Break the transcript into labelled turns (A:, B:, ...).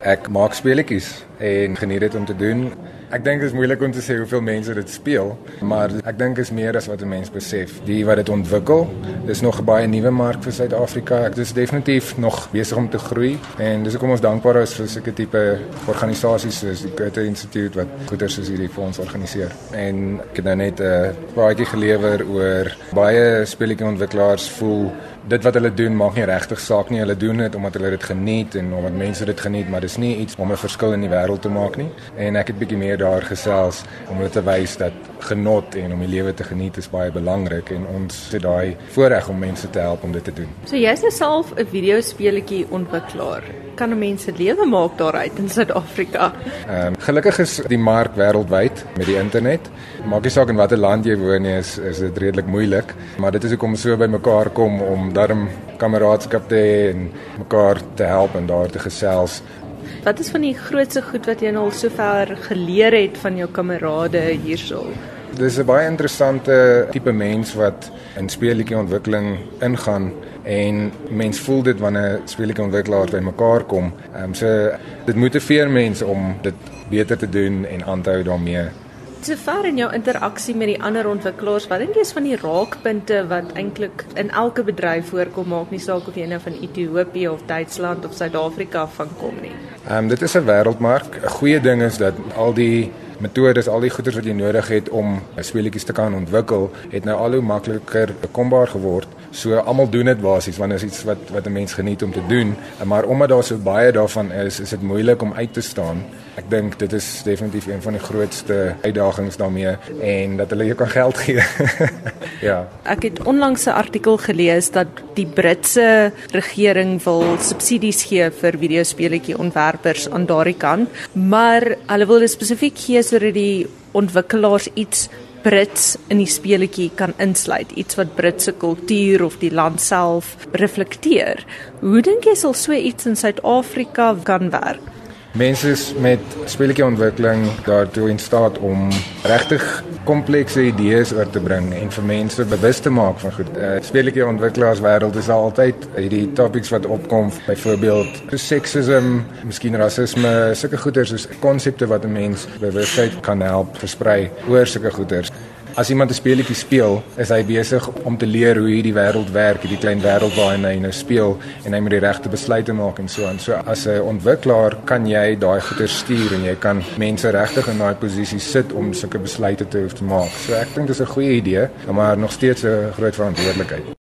A: Ek maak speletjies en geniet dit om te doen. Ek dink dit is moeilik om te sê hoeveel mense dit speel, maar ek dink is meer as wat 'n mens besef. Die wat dit ontwikkel, dis nog 'n baie nuwe mark vir Suid-Afrika. Ek is definitief nog besig om te groei en dis hoekom ons dankbaar is vir sulke tipe organisasies soos die Goethe Instituut wat goeders soos hierdie vir ons organiseer. En ek het nou net 'n praatjie gelewer oor baie speletjieontwikkelaars voel dit wat hulle doen maak nie regtig saak nie. Hulle doen dit omdat hulle dit geniet en omdat mense dit geniet, maar dis nie iets om 'n verskil in die wêreld te maak nie. En ek het bietjie meer daar gesels om hulle te wys dat genot en om die lewe te geniet is baie belangrik en ons het daai voorreg om mense te help om dit te doen.
B: So jy's nou self 'n videospeletjie ontwikkelaar. Kan mense lewe maak daaruit in Suid-Afrika?
A: Ehm um, gelukkig is die mark wêreldwyd met die internet. Maak nie saak in watter land jy woon nie, is is dit redelik moeilik, maar dit is hoekom so by mekaar kom om darm kameraadskap te hê en mekaar te help en daar te gesels
B: Wat is van die grootste goed wat jy nou al sover geleer het van jou kamerade hierso?
A: Dis 'n baie interessante tipe mens wat in speletjie ontwikkeling ingaan en mens voel dit wanneer speletjie ontwikkelaars bymekaar kom. Ehm um, so dit motiveer mense om dit beter te doen en aan te hou daarmee.
B: So ver in jou interaksie met die ander ontwikkelaars, wat dink jy is van die raakpunte wat eintlik in elke bedryf voorkom, maak nie saak of jy nou van Ethiopië of Duitsland of Suid-Afrika van kom nie.
A: Ehm um, dit is 'n wêreldmark. 'n Goeie ding is dat al die metodes, al die goeders wat jy nodig het om speletjies te kan ontwikkel, het nou al hoe makliker bekombaar geword. So almal doen dit basies wanneer is iets wat wat 'n mens geniet om te doen, maar omdat daar so baie daarvan is, is dit moeilik om uit te staan. Ek dink dit is definitief een van die grootste uitdagings daarmee en dat hulle jou kan geld gee. ja.
B: Ek het onlangs 'n artikel gelees dat die Britse regering wil subsidies gee vir videospeletjie ontwerpers aan daardie kant, maar hulle wil dit spesifiek gee sodat die ontwikkelaars iets Brits in die speletjie kan insluit, iets wat Britse kultuur of die land self reflekteer. Hoe dink jy sal so iets in Suid-Afrika kan werk?
A: Mense met speletjieontwikkeling daartoe in staat om regtig komplekse idees oor te bring en vir mense bewus te maak van goed. Uh, speletjieontwikkelaars wêreld is altyd hierdie topics wat opkom, byvoorbeeld seksisme, miskien rasisme, sulke goeters soos konsepte wat 'n mens bewustheid kan help versprei oor sulke goeters. As iemand 'n speletjie speel, is hy besig om te leer hoe hierdie wêreld werk, hierdie klein wêreld waarin hy nou speel en hy moet die regte besluite maak en so aan. So as 'n ontwikkelaar kan jy daai goeie stuur en jy kan mense regtig in daai posisie sit om sulke besluite te hoef te maak. So ek dink dis 'n goeie idee, maar nog steeds 'n groot verantwoordelikheid.